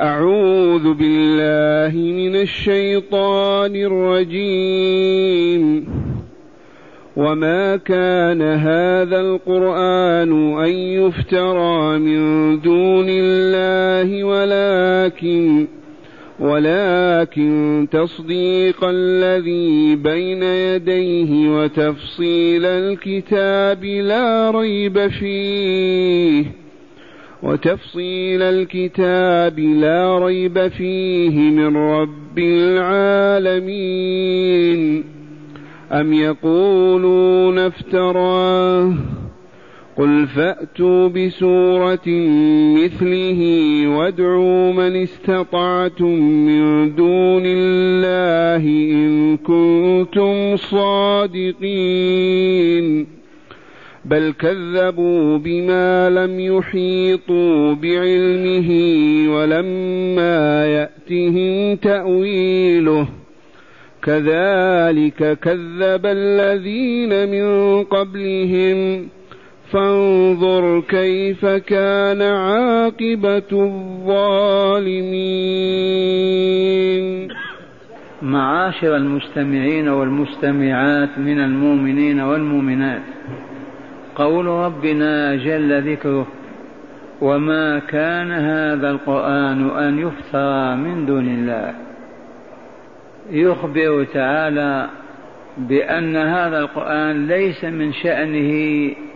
أعوذ بالله من الشيطان الرجيم. وما كان هذا القرآن أن يفترى من دون الله ولكن ولكن تصديق الذي بين يديه وتفصيل الكتاب لا ريب فيه. وتفصيل الكتاب لا ريب فيه من رب العالمين. أم يقولون افتراه؟ قل فأتوا بسورة مثله وادعوا من استطعتم من دون الله إن كنتم صادقين. بل كذبوا بما لم يحيطوا بعلمه ولما يأتهم تأويله كذلك كذب الذين من قبلهم فانظر كيف كان عاقبة الظالمين معاشر المستمعين والمستمعات من المؤمنين والمؤمنات. قول ربنا جل ذكره وما كان هذا القرآن أن يفترى من دون الله. يخبر تعالى بأن هذا القرآن ليس من شأنه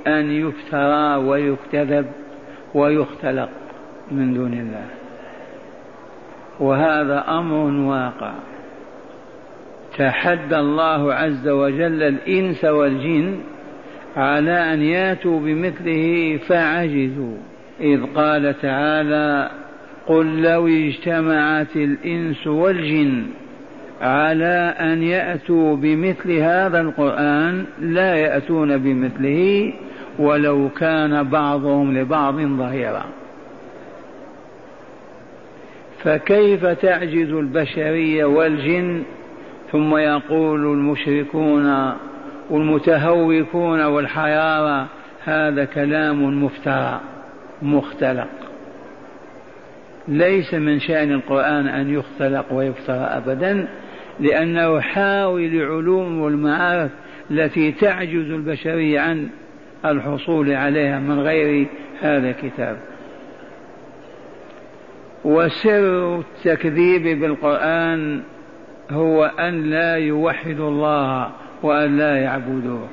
أن يفترى ويكتذب ويختلق من دون الله. وهذا أمر واقع. تحدى الله عز وجل الإنس والجن على أن ياتوا بمثله فعجزوا. إذ قال تعالى قل لو اجتمعت الإنس والجن على أن يأتوا بمثل هذا القرآن لا يأتون بمثله ولو كان بعضهم لبعض ظهيرا. فكيف تعجز البشرية والجن؟ ثم يقول المشركون والمتهوكون والحيارى هذا كلام مفترى مختلق. ليس من شأن القرآن أن يختلق ويفترى أبدا لأنه حاوي العلوم والمعارف التي تعجز البشرية عن الحصول عليها من غير هذا الكتاب. وسر التكذيب بالقرآن هو أن لا يوحدوا الله وأن لا يعبدوه.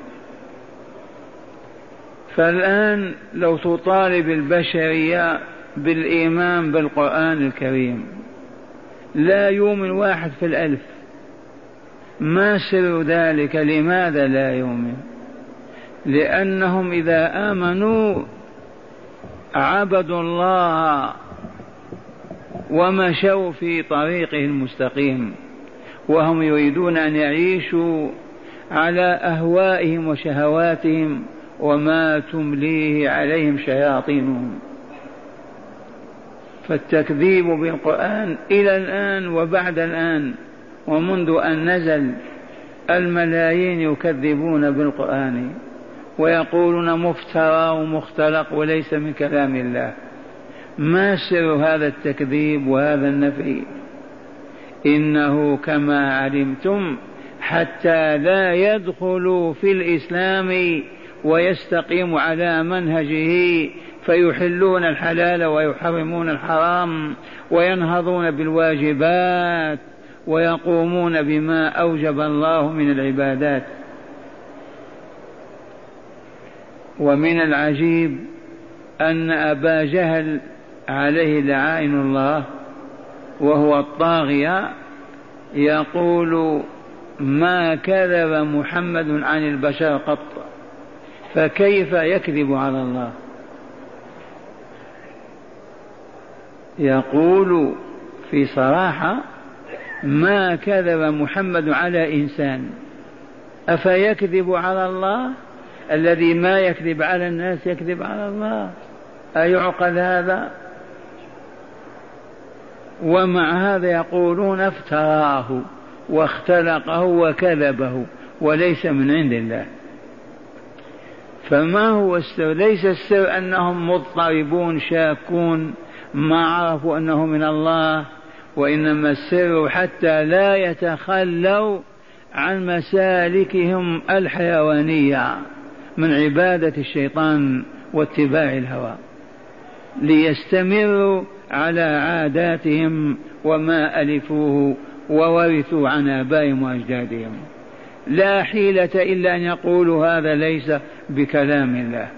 فالآن لو تطالب البشرية بالإيمان بالقرآن الكريم لا يؤمن واحد في الألف. ما سر ذلك؟ لماذا لا يؤمن لأنهم إذا آمنوا عبدوا الله ومشوا في طريقه المستقيم وهم يريدون أن يعيشوا على أهوائهم وشهواتهم وما تمليه عليهم شياطينهم. فالتكذيب بالقرآن إلى الآن وبعد الآن ومنذ أن نزل الملايين يكذبون بالقرآن ويقولون مفترى ومختلق وليس من كلام الله. ما سر هذا التكذيب وهذا النفي؟ إنه كما علمتم حتى لا يدخلوا في الإسلام ويستقيموا على منهجه فيحلون الحلال ويحرمون الحرام وينهضون بالواجبات ويقومون بما أوجب الله من العبادات. ومن العجيب أن أبا جهل عليه لعائن الله وهو الطاغية يقول ما كذب محمد عن البشر قط فكيف يكذب على الله؟ يقول في صراحة ما كذب محمد على إنسان أفيكذب على الله؟ الذي ما يكذب على الناس يكذب على الله. أيعقل هذا؟ ومع هذا يقولون افتراه. واختلقه وكذبه وليس من عند الله. فما هو السر ليس السر أنهم مضطربون شاكون ما عرفوا أنه من الله وإنما السر حتى لا يتخلوا عن مسالكهم الحيوانية من عبادة الشيطان واتباع الهوى. ليستمروا على عاداتهم وما ألفوه وورثوا عن آبائهم وأجدادهم. لا حيلة إلا أن يقولوا هذا ليس بكلام الله.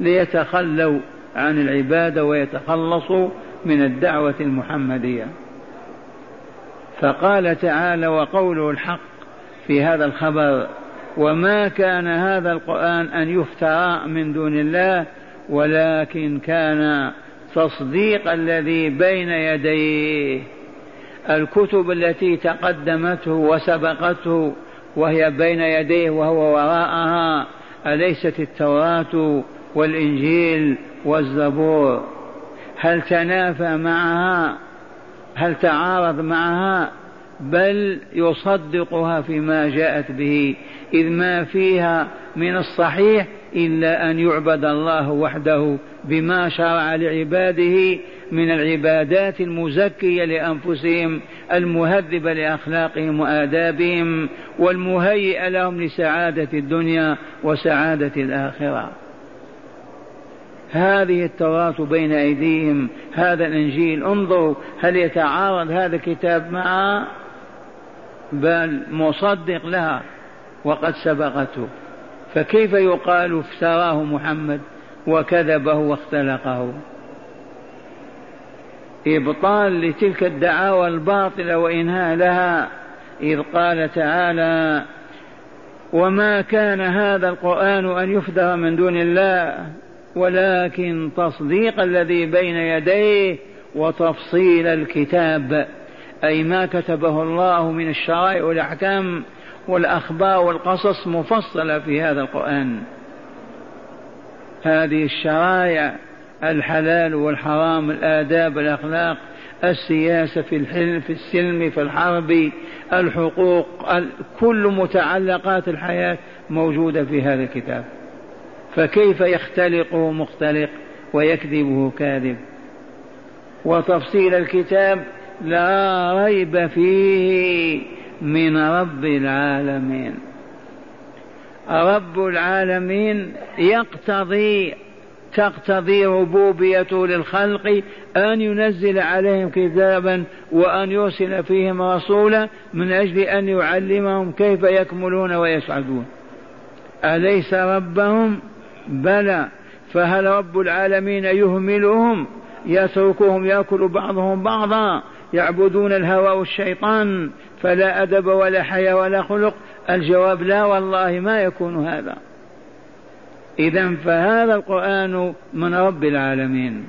ليتخلوا عن العبادة ويتخلصوا من الدعوة المحمدية. فقال تعالى وقوله الحق في هذا الخبر وما كان هذا القرآن أن يفترى من دون الله ولكن كان تصديق الذي بين يديه. الكتب التي تقدمته وسبقته وهي بين يديه وهو وراءها أليست التوراة والإنجيل والزبور؟ هل تنافى معها؟ هل تعارض معها؟ بل يصدقها فيما جاءت به إذ ما فيها من الصحيح إلا أن يعبد الله وحده بما شرع لعباده من العبادات المزكية لأنفسهم المهذبة لأخلاقهم وآدابهم والمهيئة لهم لسعادة الدنيا وسعادة الآخرة. هذه التوراة بين أيديهم هذا الإنجيل. انظروا هل يتعارض هذا الكتاب معها بل مصدق لها وقد سبقته. فكيف يقال افتراه محمد وكذبه واختلقه؟ إبطال لتلك الدعاوى الباطلة وإنهاء لها إذ قال تعالى وما كان هذا القرآن أن يفدر من دون الله ولكن تصديق الذي بين يديه وتفصيل الكتاب أي ما كتبه الله من الشرائع والأحكام والأخبار والقصص مفصلة في هذا القرآن. هذه الشرائع الحلال والحرام الآداب الأخلاق السياسة في الحلم في السلم في الحرب الحقوق كل متعلقات الحياة موجودة في هذا الكتاب. فكيف يختلقه مختلق ويكذبه كاذب؟ وتفصيل الكتاب لا ريب فيه من رب العالمين. رب العالمين يقتضي تقتضي ربوبيته للخلق أن ينزل عليهم كتابا وأن يرسل فيهم رسولا من أجل أن يعلمهم كيف يكملون ويسعدون أليس ربهم؟ بلى. فهل رب العالمين يهملهم؟ يتركهم يأكل بعضهم بعضا. يعبدون الهوى والشيطان. فلا أدب ولا حياة ولا خلق. الجواب لا والله ما يكون هذا. إذا فهذا القرآن من رب العالمين.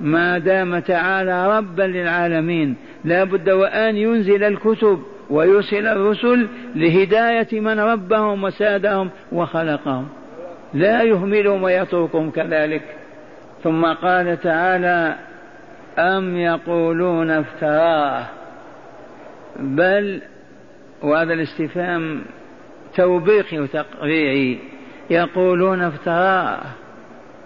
ما دام تعالى ربا للعالمين لا بد وأن ينزل الكتب ويرسل الرسل لهداية من ربهم وسادهم وخلقهم. لا يهملهم ويتركهم كذلك. ثم قال تعالى أم يقولون افتراه؟ بل وهذا الاستفهام توبيخي وتقريعي. يقولون افتراه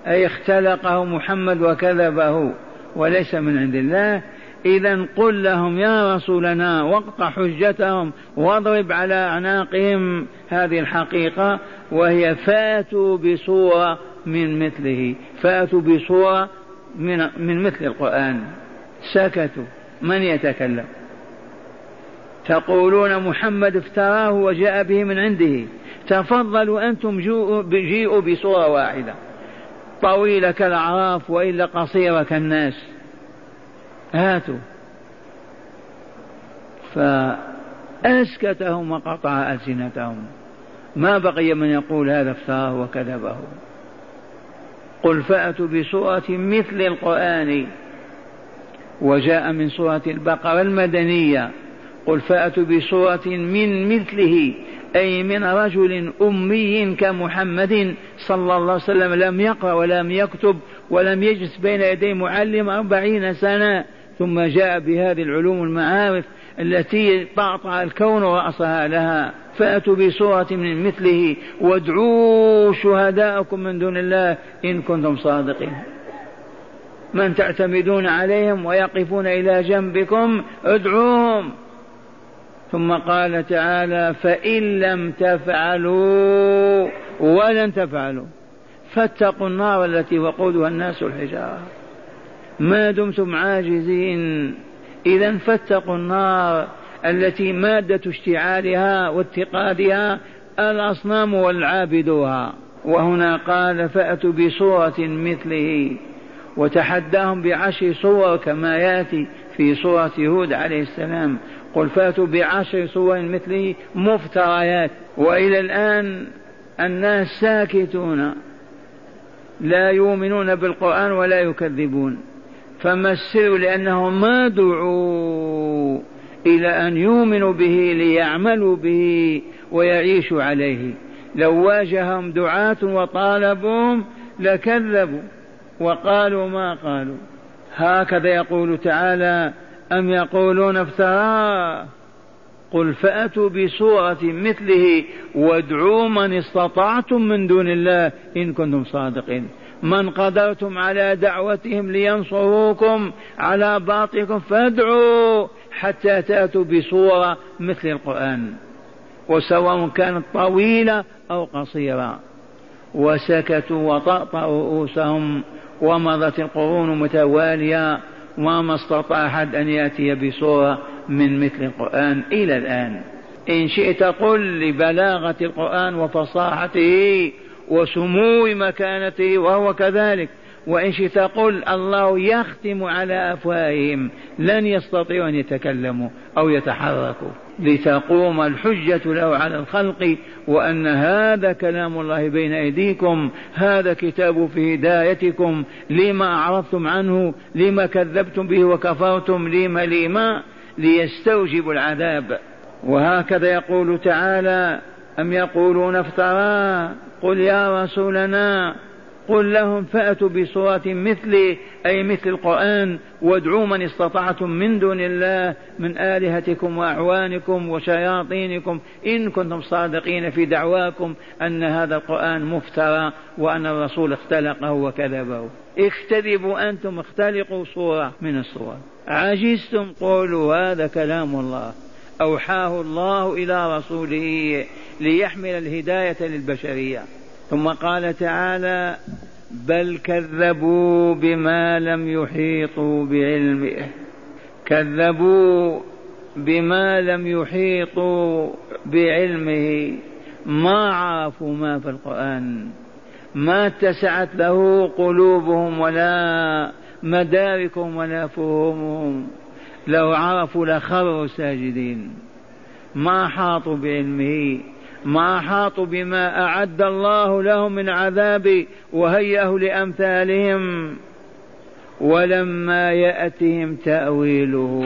أي اختلقه محمد وكذبه وليس من عند الله. إذا قل لهم يا رسولنا واقطع حجتهم واضرب على أعناقهم. هذه الحقيقة وهي فاتوا بصورة من مثله. فاتوا بصورة من, من مثل القرآن. سكتوا. من يتكلم؟ تقولون محمد افتراه وجاء به من عنده. تفضلوا أنتم جيئوا بصورة واحدة. طويلة كالأعراف وإلا قصيرة كالناس. هاتوا. فأسكتهم وقطع ألسنتهم. ما بقي من يقول هذا افتراه وكذبه. قل فأتوا بسورة مثل القرآن. وجاء من سورة البقرة المدنية. قل فأتوا بسورة من مثله أي من رجل أمي كمحمد صلى الله عليه وسلم لم يقرأ ولم يكتب ولم يجلس بين يدي معلم أربعين سنة. ثم جاء بهذه العلوم المعارف التي طعطع الكون رأسها لها. فأتوا بسورة من مثله وادعوا شهداءكم من دون الله إن كنتم صادقين. من تعتمدون عليهم ويقفون إلى جنبكم ادعوهم. ثم قال تعالى فإن لم تفعلوا ولن تفعلوا فاتقوا النار التي وقودها الناس الحجارة. ما دمتم عاجزين. إذا فاتقوا النار التي مادة اشتعالها واتقادها الأصنام والعابدوها. وهنا قال فأتوا بصورة مثله. وتحداهم بعشر صور كما يأتي. في سورة هود عليه السلام قل فاتوا بعشر صور مثله مفتريات وإلى الآن الناس ساكتون لا يؤمنون بالقرآن ولا يكذبون فما السر لأنهم ما دعوا إلى أن يؤمنوا به ليعملوا به ويعيشوا عليه لو واجههم دعاة وطالبوهم لكذبوا وقالوا ما قالوا هكذا يقول تعالى أم يقولون افتراه قل فأتوا بسورة مثله وادعوا من استطعتم من دون الله إن كنتم صادقين. من قدرتم على دعوتهم لينصروكم على باطلكم فادعوا حتى تأتوا بصورة مثل القرآن. وسواء كانت طويلة أو قصيرة. وسكتوا وطأطأوا رؤوسهم. ومضت القرون متوالية وما استطاع أحد أن يأتي بصورة من مثل القرآن إلى الآن. إن شئت قل لبلاغة القرآن وفصاحته وسمو مكانته وهو كذلك. وإن شئت قل الله يختم على أفواههم. لن يستطيعوا أن يتكلموا أو يتحركوا. لتقوم الحجة له على الخلق وأن هذا كلام الله بين أيديكم هذا كتاب في هدايتكم. لما أعرضتم عنه لما كذبتم به وكفرتم لما لما؟ ليستوجبوا العذاب. وهكذا يقول تعالى أم يقولون افتراه قل يا رسولنا. قل لهم فأتوا بصورة مثل أي مثل القرآن وادعوا من استطعتم من دون الله من آلهتكم وأعوانكم وشياطينكم. إن كنتم صادقين في دعواكم أن هذا القرآن مفترى وأن الرسول اختلقه وكذبه. اكتذبوا أنتم اختلقوا صورة من الصور عجزتم؟ قولوا هذا كلام الله. أوحاه الله إلى رسوله ليحمل الهداية للبشرية. ثم قال تعالى بل كذبوا بما لم يحيطوا بعلمه. كذبوا بما لم يحيطوا بعلمه. ما عرفوا ما في القرآن. ما اتسعت له قلوبهم ولا مداركهم ولا فهومهم لو عرفوا لخروا ساجدين ما حاطوا بعلمه. ما أحاطوا بما أعد الله لهم من عذاب وهيأه لأمثالهم ولما يأتهم تأويله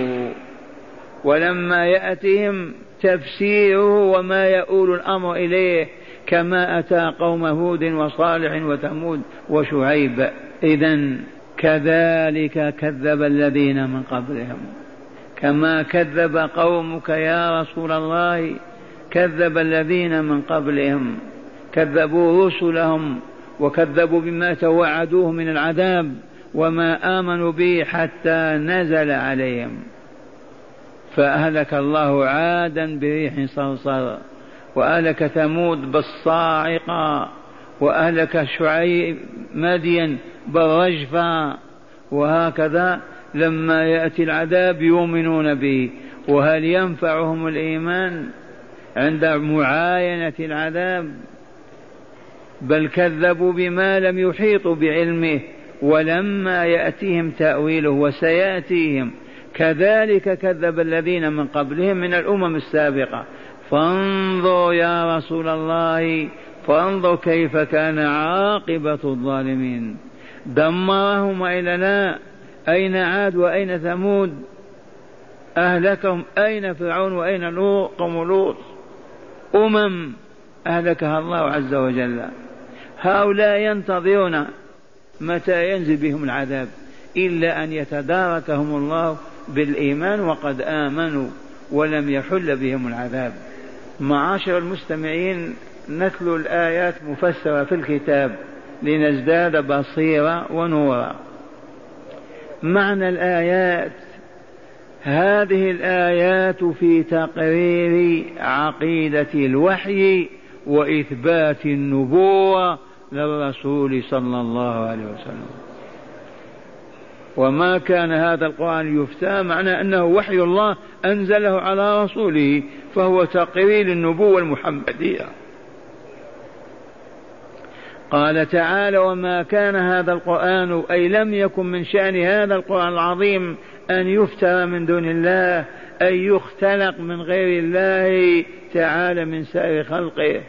ولما يأتهم تفسيره وما يؤول الأمر إليه كما أتى قوم هود وصالح وثمود وشعيب. إذا كذلك كذب الذين من قبلهم. كما كذب قومك يا رسول الله كذب الذين من قبلهم كذبوا رسلهم وكذبوا بما توعدوه من العذاب وما آمنوا به حتى نزل عليهم. فأهلك الله عادا بريح صرصر وأهلك ثمود بالصاعقة وأهلك شعيب مدين بالرجفة وهكذا لما يأتي العذاب يؤمنون به. وهل ينفعهم الإيمان؟ عند معاينة العذاب بل كذبوا بما لم يحيطوا بعلمه ولما يأتيهم تأويله وسيأتيهم كذلك كذب الذين من قبلهم من الأمم السابقة. فانظر يا رسول الله فانظر كيف كان عاقبة الظالمين. دمرهم إلى لا أين عاد وأين ثمود؟ أهلكهم أين فرعون وأين لوط؟ قوم لوط. أمم أهلكها الله عز وجل. هؤلاء ينتظرون متى ينزل بهم العذاب إلا أن يتداركهم الله بالإيمان وقد آمنوا ولم يحل بهم العذاب. معاشر المستمعين نتلو الآيات مفسرة في الكتاب لنزداد بصيرة ونورا معنى الآيات هذه الآيات في تقرير عقيدة الوحي وإثبات النبوة للرسول صلى الله عليه وسلم. وما كان هذا القرآن يفتى معنى أنه وحي الله أنزله على رسوله فهو تقرير النبوة المحمدية. قال تعالى وما كان هذا القرآن أي لم يكن من شأن هذا القرآن العظيم أن يفترى من دون الله أن يختلق من غير الله تعالى من سائر خلقه.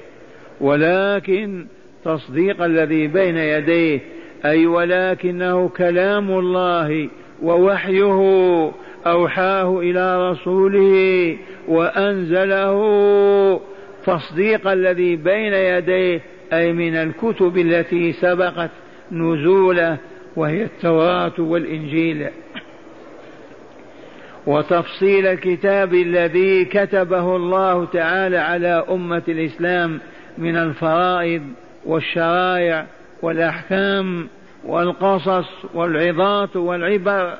ولكن تصديق الذي بين يديه أي ولكنه كلام الله ووحيه أوحاه إلى رسوله وأنزله. تصديق الذي بين يديه أي من الكتب التي سبقت نزوله وهي التوراة والإنجيل. وتفصيل الكتاب الذي كتبه الله تعالى على أمة الإسلام من الفرائض والشرائع والأحكام والقصص والعظات والعبر.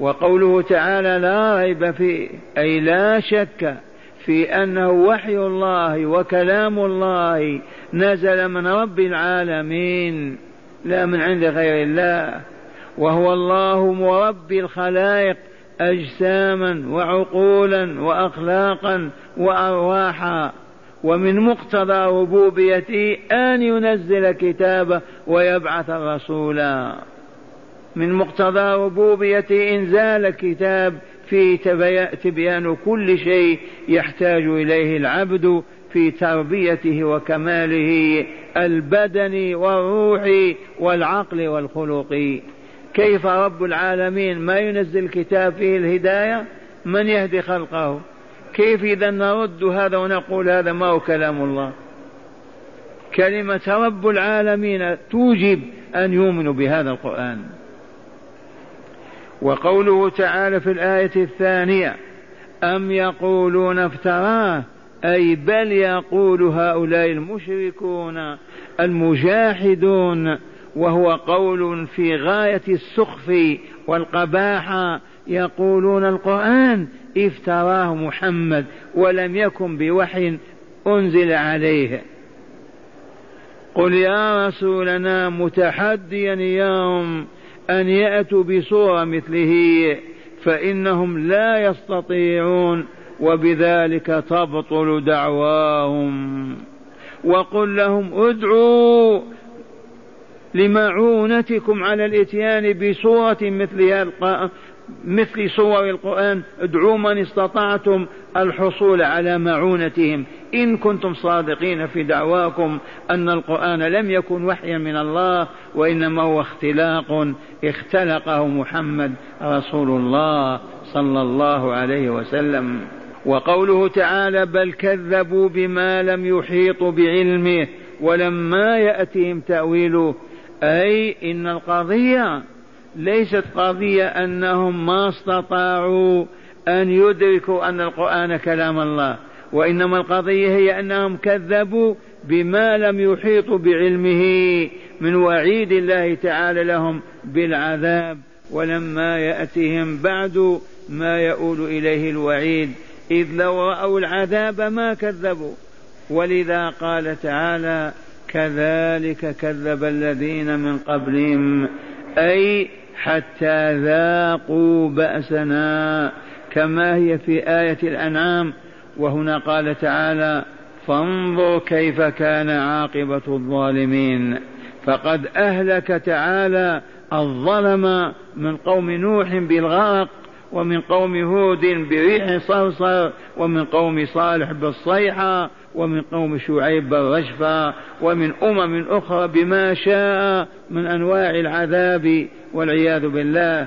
وقوله تعالى لا ريب فيه أي لا شك في أنه وحي الله وكلام الله نزل من رب العالمين لا من عند غير الله. وهو الله مربي الخلائق أجساما وعقولا وأخلاقا وأرواحا. ومن مقتضى ربوبيته أن ينزل كتابه ويبعث الرسول من مقتضى ربوبيته إنزال الكتاب فيه تبيان كل شيء يحتاج إليه العبد في تربيته وكماله البدني والروحي والعقل والخلق كيف رب العالمين ما ينزل كتاب فيه الهداية؟ من يهدي خلقه. كيف إذا نرد هذا ونقول هذا ما هو كلام الله؟ كلمة رب العالمين توجب أن يؤمنوا بهذا القرآن. وقوله تعالى في الآية الثانية أم يقولون افتراه؟ أي بل يقول هؤلاء المشركون المجاحدون وهو قول في غاية السخف والقباحة يقولون القرآن افتراه محمد ولم يكن بوحي أنزل عليه. قل يا رسولنا متحديا يوم أن يأتوا بصورة مثله فإنهم لا يستطيعون وبذلك تبطل دعواهم. وقل لهم ادعوا لمعونتكم على الإتيان بصورة مثل مثل صور القرآن. ادعوا من استطعتم الحصول على معونتهم. إن كنتم صادقين في دعواكم أن القرآن لم يكن وحيا من الله وإنما هو اختلاق. اختلقه محمد رسول الله صلى الله عليه وسلم. وقوله تعالى بل كذبوا بما لم يحيطوا بعلمه ولما يأتهم تأويله أي إن القضية ليست قضية أنهم ما استطاعوا أن يدركوا أن القرآن كلام الله وإنما القضية هي أنهم كذبوا بما لم يحيطوا بعلمه من وعيد الله تعالى لهم بالعذاب ولما يأتهم بعد ما يؤول إليه الوعيد إذ لو رأوا العذاب ما كذبوا. ولذا قال تعالى كذلك كذب الذين من قبلهم أي حتى ذاقوا بأسنا كما هي في آية الأنعام وهنا قال تعالى فانظر كيف كان عاقبة الظالمين فقد أهلك تعالى الظلم من قوم نوح بالغرق ومن قوم هود بريح صرصر ومن قوم صالح بالصيحة ومن قوم شعيب بالرجفة ومن أمم أخرى بما شاء من أنواع العذاب والعياذ بالله.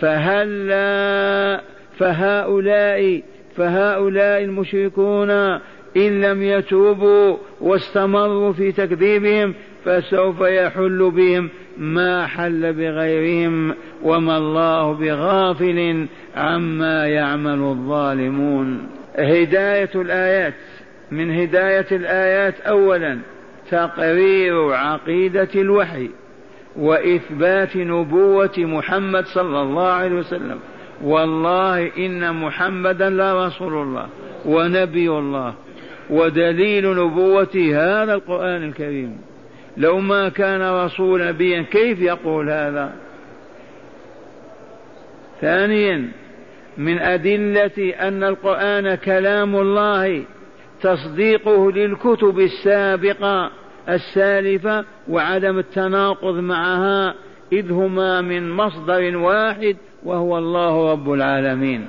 فهلا فهؤلاء فهؤلاء المشركون إن لم يتوبوا واستمروا في تكذيبهم فسوف يحل بهم ما حل بغيرهم وما الله بغافل عما يعمل الظالمون. هداية الآيات. من هداية الآيات أولا تقرير عقيدة الوحي وإثبات نبوة محمد صلى الله عليه وسلم. والله إن محمدا لرسول الله ونبي الله. ودليل نبوته هذا القرآن الكريم. لو ما كان رسول نبيا كيف يقول هذا؟ ثانيا من أدلة أن القرآن كلام الله تصديقه للكتب السابقة السالفة وعدم التناقض معها إذ هما من مصدر واحد وهو الله رب العالمين.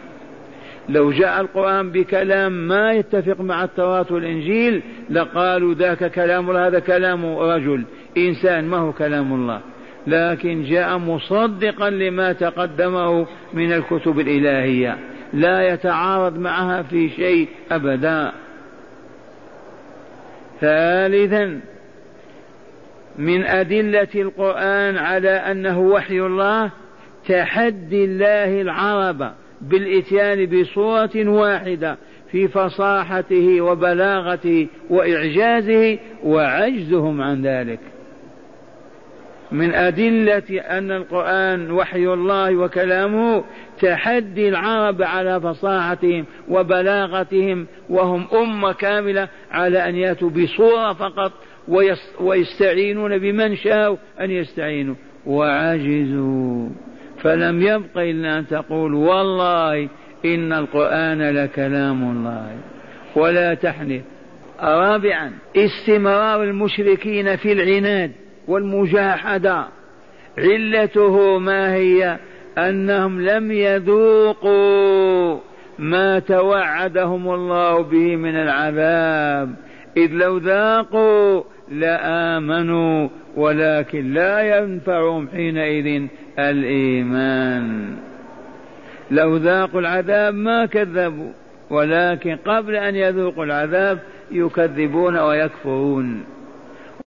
لو جاء القرآن بكلام ما يتفق مع التوراة والإنجيل لقالوا ذاك كلام هذا كلام رجل. إنسان ما هو كلام الله؟ لكن جاء مصدقا لما تقدمه من الكتب الإلهية. لا يتعارض معها في شيء أبدا. ثالثا من أدلة القرآن على أنه وحي الله تحدي الله العرب بالإتيان بصورة واحدة في فصاحته وبلاغته وإعجازه وعجزهم عن ذلك. من أدلة أن القرآن وحي الله وكلامه تحدي العرب على فصاحتهم وبلاغتهم وهم أمة كاملة على أن يأتوا بصورة فقط ويستعينون بمن شاءوا أن يستعينوا. وعجزوا. فلم يبق إلا أن تقول والله إن القرآن لكلام الله. ولا تحنث. رابعا استمرار المشركين في العناد. والمجاحدة. علته ما هي؟ أنهم لم يذوقوا ما توعدهم الله به من العذاب. إذ لو ذاقوا لآمنوا ولكن لا ينفعهم حينئذ الإيمان. لو ذاقوا العذاب ما كذبوا ولكن قبل أن يذوقوا العذاب يكذبون ويكفرون.